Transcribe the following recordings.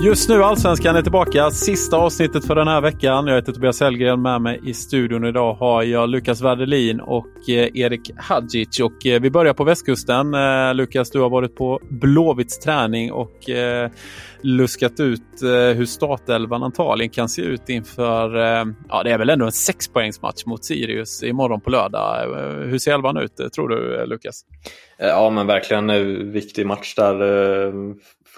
Just nu Allsvenskan är tillbaka. Sista avsnittet för den här veckan. Jag heter Tobias Hellgren. Med mig i studion idag har jag Lukas Werdelin och eh, Erik Hadjic. Och eh, vi börjar på västkusten. Eh, Lukas, du har varit på Blåvitts träning och luskat ut hur startelvan antagligen kan se ut inför, ja det är väl ändå en sexpoängsmatch mot Sirius imorgon på lördag. Hur ser elvan ut tror du Lukas? Ja men verkligen en viktig match där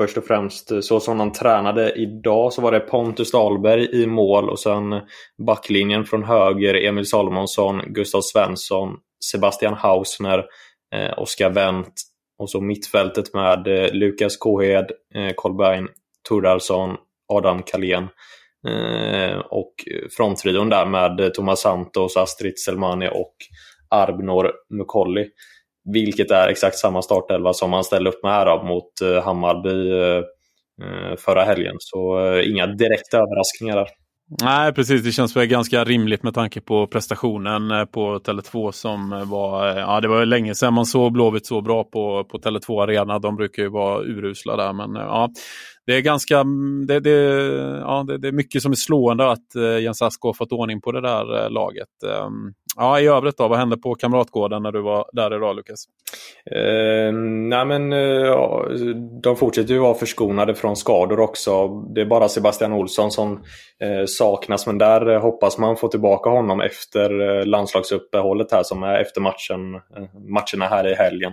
först och främst eh, så som de tränade idag så var det Pontus Dahlberg i mål och sen backlinjen från höger Emil Salomonsson, Gustav Svensson, Sebastian Hausner, eh, Oskar Wendt och så mittfältet med eh, Lukas Kåhed, eh, Kolbein Tordarsson, Adam Kalén eh, och fronttrion där med eh, Thomas Santos, Astrid Selmani och Arbnor Mukolli. Vilket är exakt samma startelva som han ställde upp med här mot eh, Hammarby eh, eh, förra helgen. Så inga direkta överraskningar där. Nej, precis. Det känns väl ganska rimligt med tanke på prestationen på Tele2 som var... Ja, det var länge sedan man såg Blåvitt så bra på, på Tele2 Arena. De brukar ju vara urusla där, men ja, det är ganska, mm, det, det, ja, det, det, är mycket som är slående att Jens Ask har fått ordning på det där laget. Ehm, Ja, I övrigt då, vad hände på Kamratgården när du var där idag Lukas? Eh, nej men eh, de fortsätter ju vara förskonade från skador också. Det är bara Sebastian Olsson som eh, saknas men där eh, hoppas man få tillbaka honom efter eh, landslagsuppehållet här som är efter matchen, matcherna här i helgen.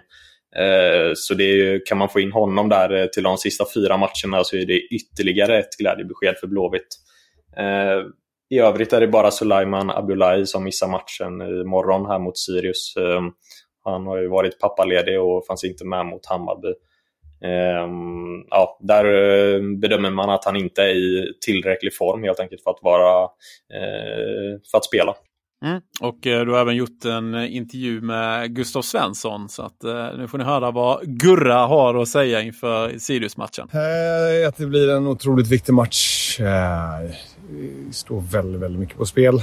Eh, så det är, kan man få in honom där eh, till de sista fyra matcherna så är det ytterligare ett glädjebesked för Blåvitt. I övrigt är det bara Sulaiman Abdullahi som missar matchen imorgon här mot Sirius. Ehm, han har ju varit pappaledig och fanns inte med mot Hammarby. Ehm, ja, där eh, bedömer man att han inte är i tillräcklig form helt enkelt för att, vara, eh, för att spela. Mm. Och eh, du har även gjort en eh, intervju med Gustav Svensson. Så att, eh, nu får ni höra vad Gurra har att säga inför Sirius-matchen. Att det blir en otroligt viktig match. Det står väldigt, väldigt mycket på spel.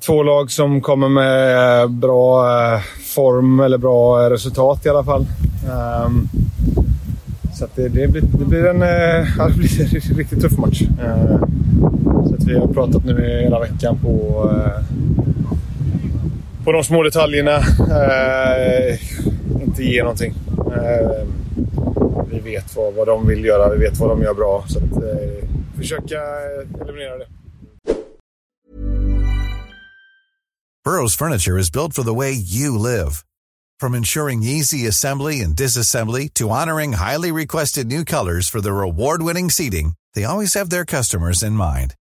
Två lag som kommer med bra form, eller bra resultat i alla fall. Ehm, så det, det, blir, det, blir, en, det blir en riktigt tuff match. Vi har pratat nu hela veckan på, eh, på de små detaljerna. Eh, inte ge någonting. Eh, vi vet vad, vad de vill göra, vi vet vad de gör bra. Så att, försöka eliminera det. Burrows furniture is built for the way you live. From ensuring easy assembly and disassembly to honoring highly requested new colors for their award-winning seating, they always have their customers in mind.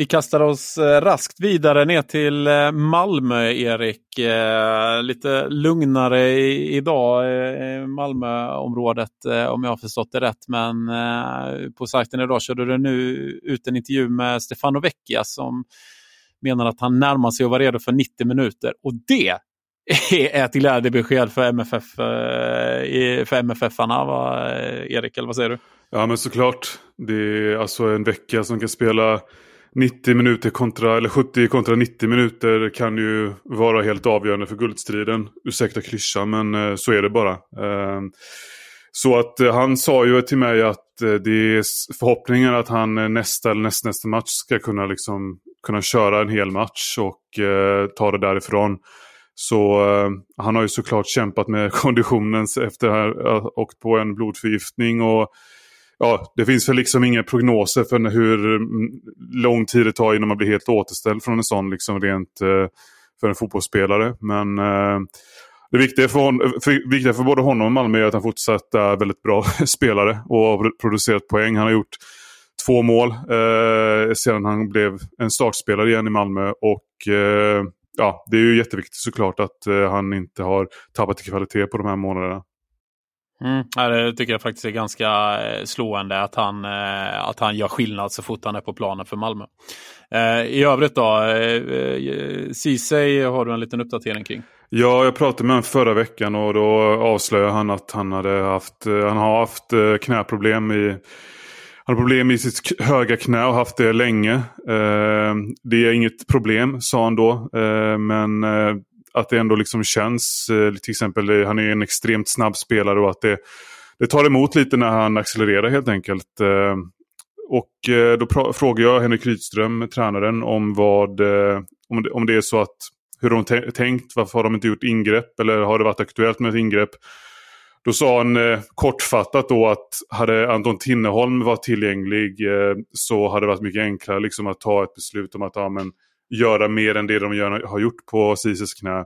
Vi kastar oss eh, raskt vidare ner till eh, Malmö, Erik. Eh, lite lugnare idag i Malmöområdet om jag har förstått det rätt. Men på sajten idag körde du nu ut en intervju med Stefano Vecchia som menar att han närmar sig att vara redo för 90 minuter. Och det är ett glädjebesked för MFF, för MFF-arna, Erik, eller vad säger du? Ja men såklart. Det är alltså en vecka som kan spela 90 minuter kontra, eller 70 kontra 90 minuter kan ju vara helt avgörande för guldstriden. Ursäkta klyschan men eh, så är det bara. Ehm, så att eh, han sa ju till mig att eh, det är förhoppningen att han nästa eller nästnästa match ska kunna, liksom, kunna köra en hel match och ta det därifrån. Så han har ju såklart kämpat med konditionen efter att ha åkt på en blodförgiftning. och ja, det finns väl liksom inga prognoser för hur mm, lång tid det tar innan man blir helt återställd från en sån liksom rent eh, för en fotbollsspelare. Men eh, det viktiga för, hon, för, viktiga för både honom och Malmö är att han fortsatt är väldigt bra spelare och har producerat poäng. Han har gjort två mål eh, sedan han blev en startspelare igen i Malmö. Och eh, ja, Det är ju jätteviktigt såklart att eh, han inte har tappat i kvalitet på de här månaderna. Mm. Ja, det tycker jag faktiskt är ganska eh, slående att han, eh, att han gör skillnad så fort han är på planen för Malmö. Eh, I övrigt då, Ceesay har du en liten uppdatering kring? Ja, jag pratade med honom förra veckan och då avslöjade han att han, hade haft, han har haft knäproblem i han har problem i sitt höga knä och haft det länge. det är inget problem, sa han då. men att det ändå liksom känns, eh, till exempel eh, han är en extremt snabb spelare och att det, det tar emot lite när han accelererar helt enkelt. Eh, och då frågar jag Henrik Rydström, tränaren, om, vad, om, det, om det är så att hur de tänkt, varför har de inte gjort ingrepp eller har det varit aktuellt med ett ingrepp? Då sa han eh, kortfattat då att hade Anton Tinneholm varit tillgänglig eh, så hade det varit mycket enklare liksom, att ta ett beslut om att ja, men, göra mer än det de gör, har gjort på Cises knä.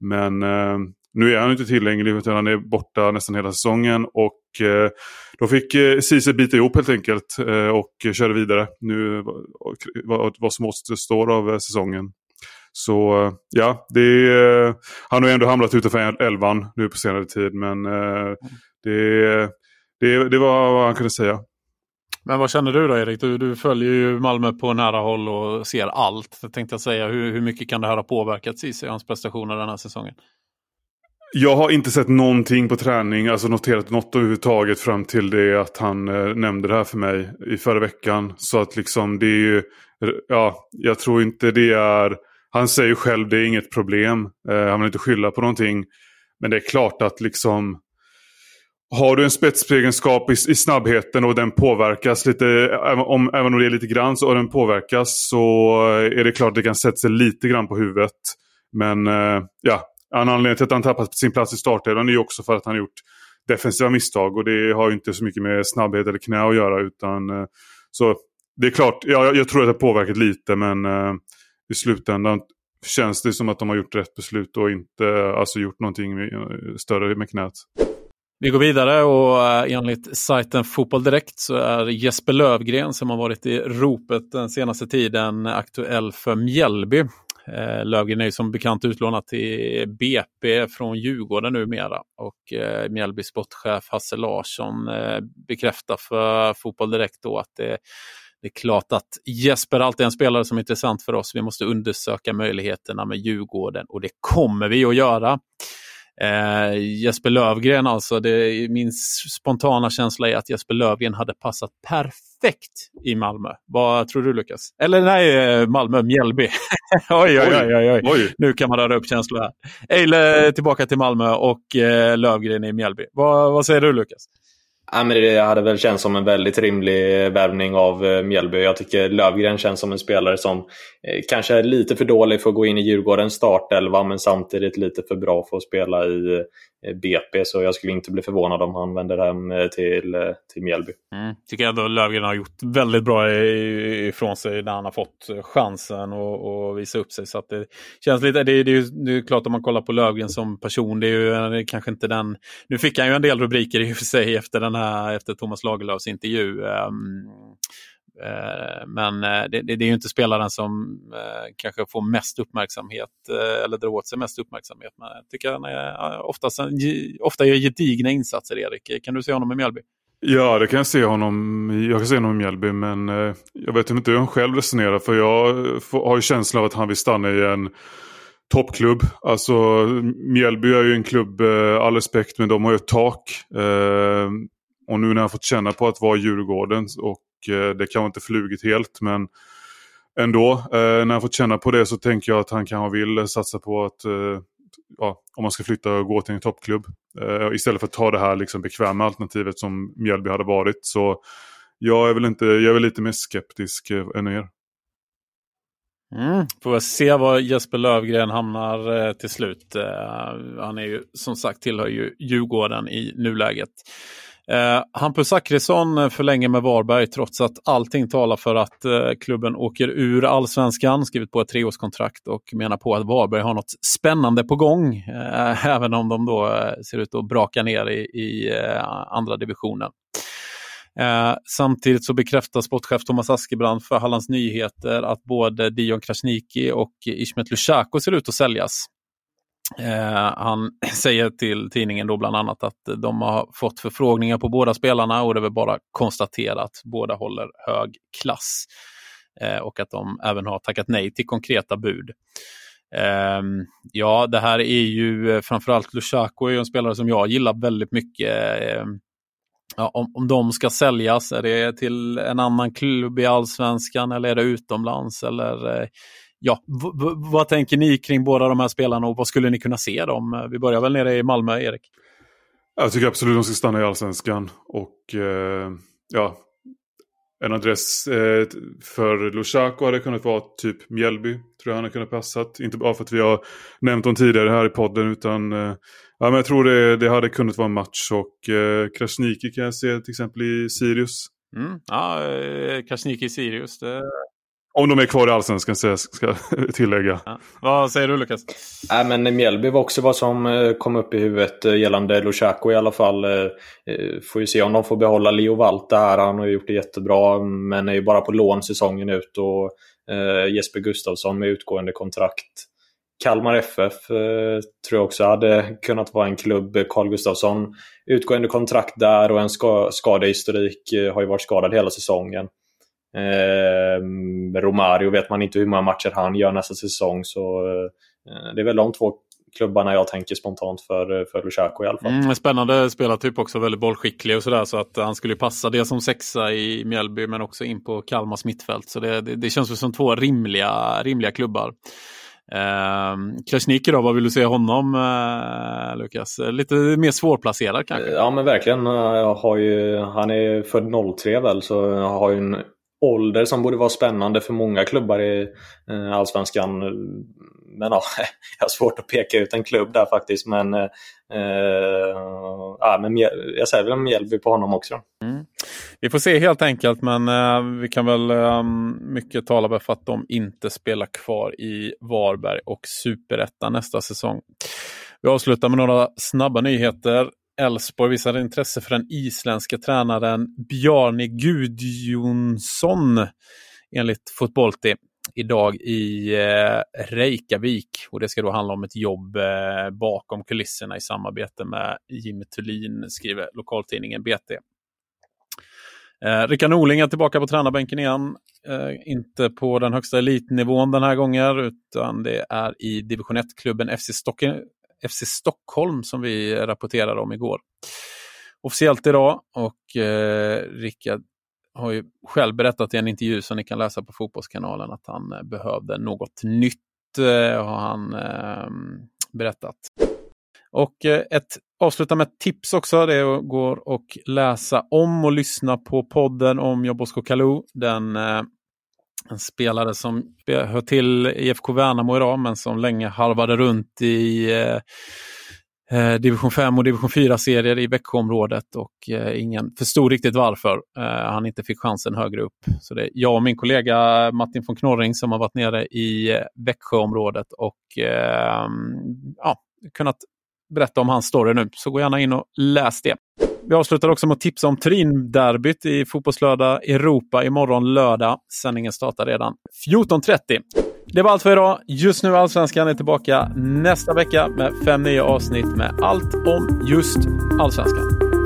Men eh, nu är han inte tillgänglig utan han är borta nästan hela säsongen. Och eh, då fick eh, Ceesay bita ihop helt enkelt eh, och köra vidare. Nu vad, vad som återstår av eh, säsongen. Så eh, ja, det är, eh, han har ändå hamnat utanför elvan nu på senare tid. Men eh, det, det, det var vad han kunde säga. Men vad känner du då Erik? Du, du följer ju Malmö på nära håll och ser allt. Jag tänkte jag säga, hur, hur mycket kan det här ha påverkat Ceesay och hans prestationer den här säsongen? Jag har inte sett någonting på träning, alltså noterat något överhuvudtaget fram till det att han eh, nämnde det här för mig i förra veckan. Så att liksom det är ju, ja, jag tror inte det är, han säger själv det är inget problem. Eh, han vill inte skylla på någonting. Men det är klart att liksom har du en spetsegenskap i, i, snabbheten och den påverkas lite, även om, även om det är lite grann, så, och den påverkas så är det klart att det kan sätta sig lite grann på huvudet. Men eh, ja, en anledning till att han tappat sin plats i startelvan är ju också för att han gjort defensiva misstag och det har ju inte så mycket med snabbhet eller knä att göra. utan eh, Så det är klart, ja, jag, jag tror att det har påverkat lite men eh, i slutändan känns det som att de har gjort rätt beslut och inte alltså, gjort någonting eh, större med knät. Vi går vidare och eh, enligt sajten Fotboll Direkt så är Jesper Lövgren som har varit i ropet den senaste tiden aktuell för Mjällby. Eh, Lövgren är ju som bekant utlånad till BP från Djurgården numera och eh, Mjällby sportchef Hasse Larsson eh, bekräftar för Fotboll Direkt då att det det är klart att Jesper alltid är en spelare som är intressant för oss. Vi måste undersöka möjligheterna med Djurgården och det kommer vi att göra. Eh, Jesper Lövgren alltså, det, min spontana känsla är att Jesper Lövgren hade passat perfekt i Malmö. Vad tror du Lukas? Eller nej, eh, Malmö, Mjällby. oj, oj, oj, oj, oj, Nu kan man röra upp känslor här. Eile tillbaka till Malmö och eh, Lövgren i Mjällby. Vad, vad säger du Lukas? Ja, men det hade väl känts som en väldigt rimlig eh, värvning av eh, Mjällby. Jag tycker Lövgren känns som en spelare som eh, kanske är lite för dålig för att gå in i Djurgårdens startelva men samtidigt lite för bra för att spela i Eh, BP så jag skulle inte bli förvånad om han vänder hem eh, till, eh, till Mjällby. Mm. Tycker ändå Löfgren har gjort väldigt bra ifrån sig när han har fått chansen att visa upp sig. Så att det känns lite, det, det, är, det är klart om man kollar på Löfgren som person, det är ju kanske inte den... Nu fick han ju en del rubriker i och för sig efter, den här, efter Thomas Lagerlöfs intervju. Um, Eh, men eh, det, det, är ju inte spelaren som eh, kanske får mest uppmärksamhet eller drar åt sig mest uppmärksamhet. Men jag tycker han är, oftast, ofta gör gedigna insatser, Erik. Kan du se honom i Mjällby? Ja, det kan jag se honom Jag kan se honom i Mjällby, men jag vet inte hur han själv resonerar. För jag har ju känslan av att han vill stanna i en toppklubb. Alltså Mjällby är ju en klubb, all respekt, men de har ju ett tak. Och nu när jag fått känna på att vara Djurgården och Eh, det kanske inte flugit helt men ändå. Eh, när jag fått känna på det så tänker jag att han kanske vill satsa på att eh, ja, om man ska flytta och gå till en toppklubb. istället för att ta det här liksom bekväma alternativet som Mjällby hade varit. Så jag är väl, inte, jag är väl lite mer skeptisk än er. Mm. Får se var Jesper Lövgren hamnar eh, till slut. Eh, han är ju som sagt tillhör ju Djurgården i nuläget. Eh, Hampus Zachrisson eh, förlänger med Varberg trots att allting talar för att eh, klubben åker ur allsvenskan, skrivit på ett treårskontrakt och menar på att Varberg har något spännande på gång. Eh, även om de då eh, ser ut att braka ner i, i eh, andra divisionen. Eh, samtidigt så bekräftar sportchef Thomas Askebrand för Hallands Nyheter att både Dion Krasniqi och Ismet Lushaku ser ut att säljas. Eh, han säger till tidningen då bland annat att de har fått förfrågningar på båda spelarna och det är väl bara konstatera att båda håller hög klass. Eh, och att de även har tackat nej till konkreta bud. Eh, ja, det här är ju eh, framförallt Lushaku är en spelare som jag gillar väldigt mycket. Ehm, ja, om, om de ska säljas, är det till en annan klubb i allsvenskan eller är det utomlands? Eller, eh, ja, vad tänker ni kring båda de här spelarna och vad skulle ni kunna se dem? Vi börjar väl nere i Malmö, Erik? Jag tycker absolut de ska stanna i allsvenskan. Och eh, ja, en adress eh, för Lushaku hade kunnat vara typ Mjällby. Tror jag han hade kunnat passat. Inte bara för att vi har nämnt dem tidigare här i podden utan eh, ja, men jag tror det, det hade kunnat vara en match. Och eh, Krasniqi kan jag se till exempel i Sirius. Mm. Ja, eh, Krasniqi i Sirius. Det om de är kvar i allsvenskan ska jag tillägga. Ja. Vad säger du Lukas? Äh, men Mjällby var också vad som eh, kom upp i huvudet eh, gällande Lushaku i alla fall. Eh, får ju se om de får behålla Leo Valta här. Han har gjort det jättebra men är ju bara på lån säsongen ut. Och Jesper Gustafsson med utgående kontrakt. Kalmar FF tror jag också hade kunnat vara en klubb. Carl Gustafsson utgående kontrakt där och en skadehistorik. Har ju varit skadad hela säsongen. Eh, Romario vet man inte hur många matcher han gör nästa säsong. Så eh, det är väl de två klubbarna jag tänker spontant för, för Lushaku i alla fall. Mm, spännande spelartyp också, väldigt bollskicklig och sådär. Så att han skulle passa det som sexa i Mjällby men också in på Kalmars mittfält. Så det, det, det känns som två rimliga, rimliga klubbar. Eh, Krasniqi då, vad vill du säga honom eh, Lukas? Lite mer svårplacerad kanske? Ja men verkligen. Har ju, han är född 03 väl så har ju en ålder som borde vara spännande för många klubbar i eh, Allsvenskan. Men ja, jag har svårt att peka ut en klubb där faktiskt. Men, eh, ja, men jag säger väl Mjällby på honom också. Mm. Vi får se helt enkelt, men eh, vi kan väl eh, mycket tala för att de inte spelar kvar i Varberg och Superettan nästa säsong. Vi avslutar med några snabba nyheter. Elfsborg visade intresse för den isländska tränaren Bjarni Gudjonsson enligt Fotbollti idag i eh, Reykjavik. Och det ska då handla om ett jobb eh, bakom kulisserna i samarbete med Jimmy Thulin, skriver lokaltidningen BT. Eh, Rickard Norling är tillbaka på tränarbänken igen. Eh, inte på den högsta elitnivån den här gången, utan det är i division 1-klubben FC Stocken, FC Stockholm som vi rapporterade om igår. Officiellt idag och eh, Rickard har ju själv berättat i en intervju som ni kan läsa på Fotbollskanalen att han eh, behövde något nytt, eh, har han eh, berättat. Och eh, ett avsluta med ett tips också. Det går att läsa om och lyssna på podden om Jobosko Kalou. Den eh, en spelare som hör till IFK Värnamo idag men som länge harvade runt i eh, eh division 5 och division 4-serier i Växjöområdet och eh, ingen förstod riktigt varför eh, han inte fick chansen högre upp. Så det är jag och min kollega Martin von Knorring som har varit nere i eh, Växjöområdet och eh, ja, kunnat berätta om hans story nu. Så gå gärna in och läs det. Vi avslutar också med att tipsa om Turin-derbyt i Fotbollslördag Europa imorgon lördag. Sändningen startar redan 14.30. Det var allt för idag. Just nu Allsvenskan är tillbaka nästa vecka med fem nya avsnitt med allt om just Allsvenskan.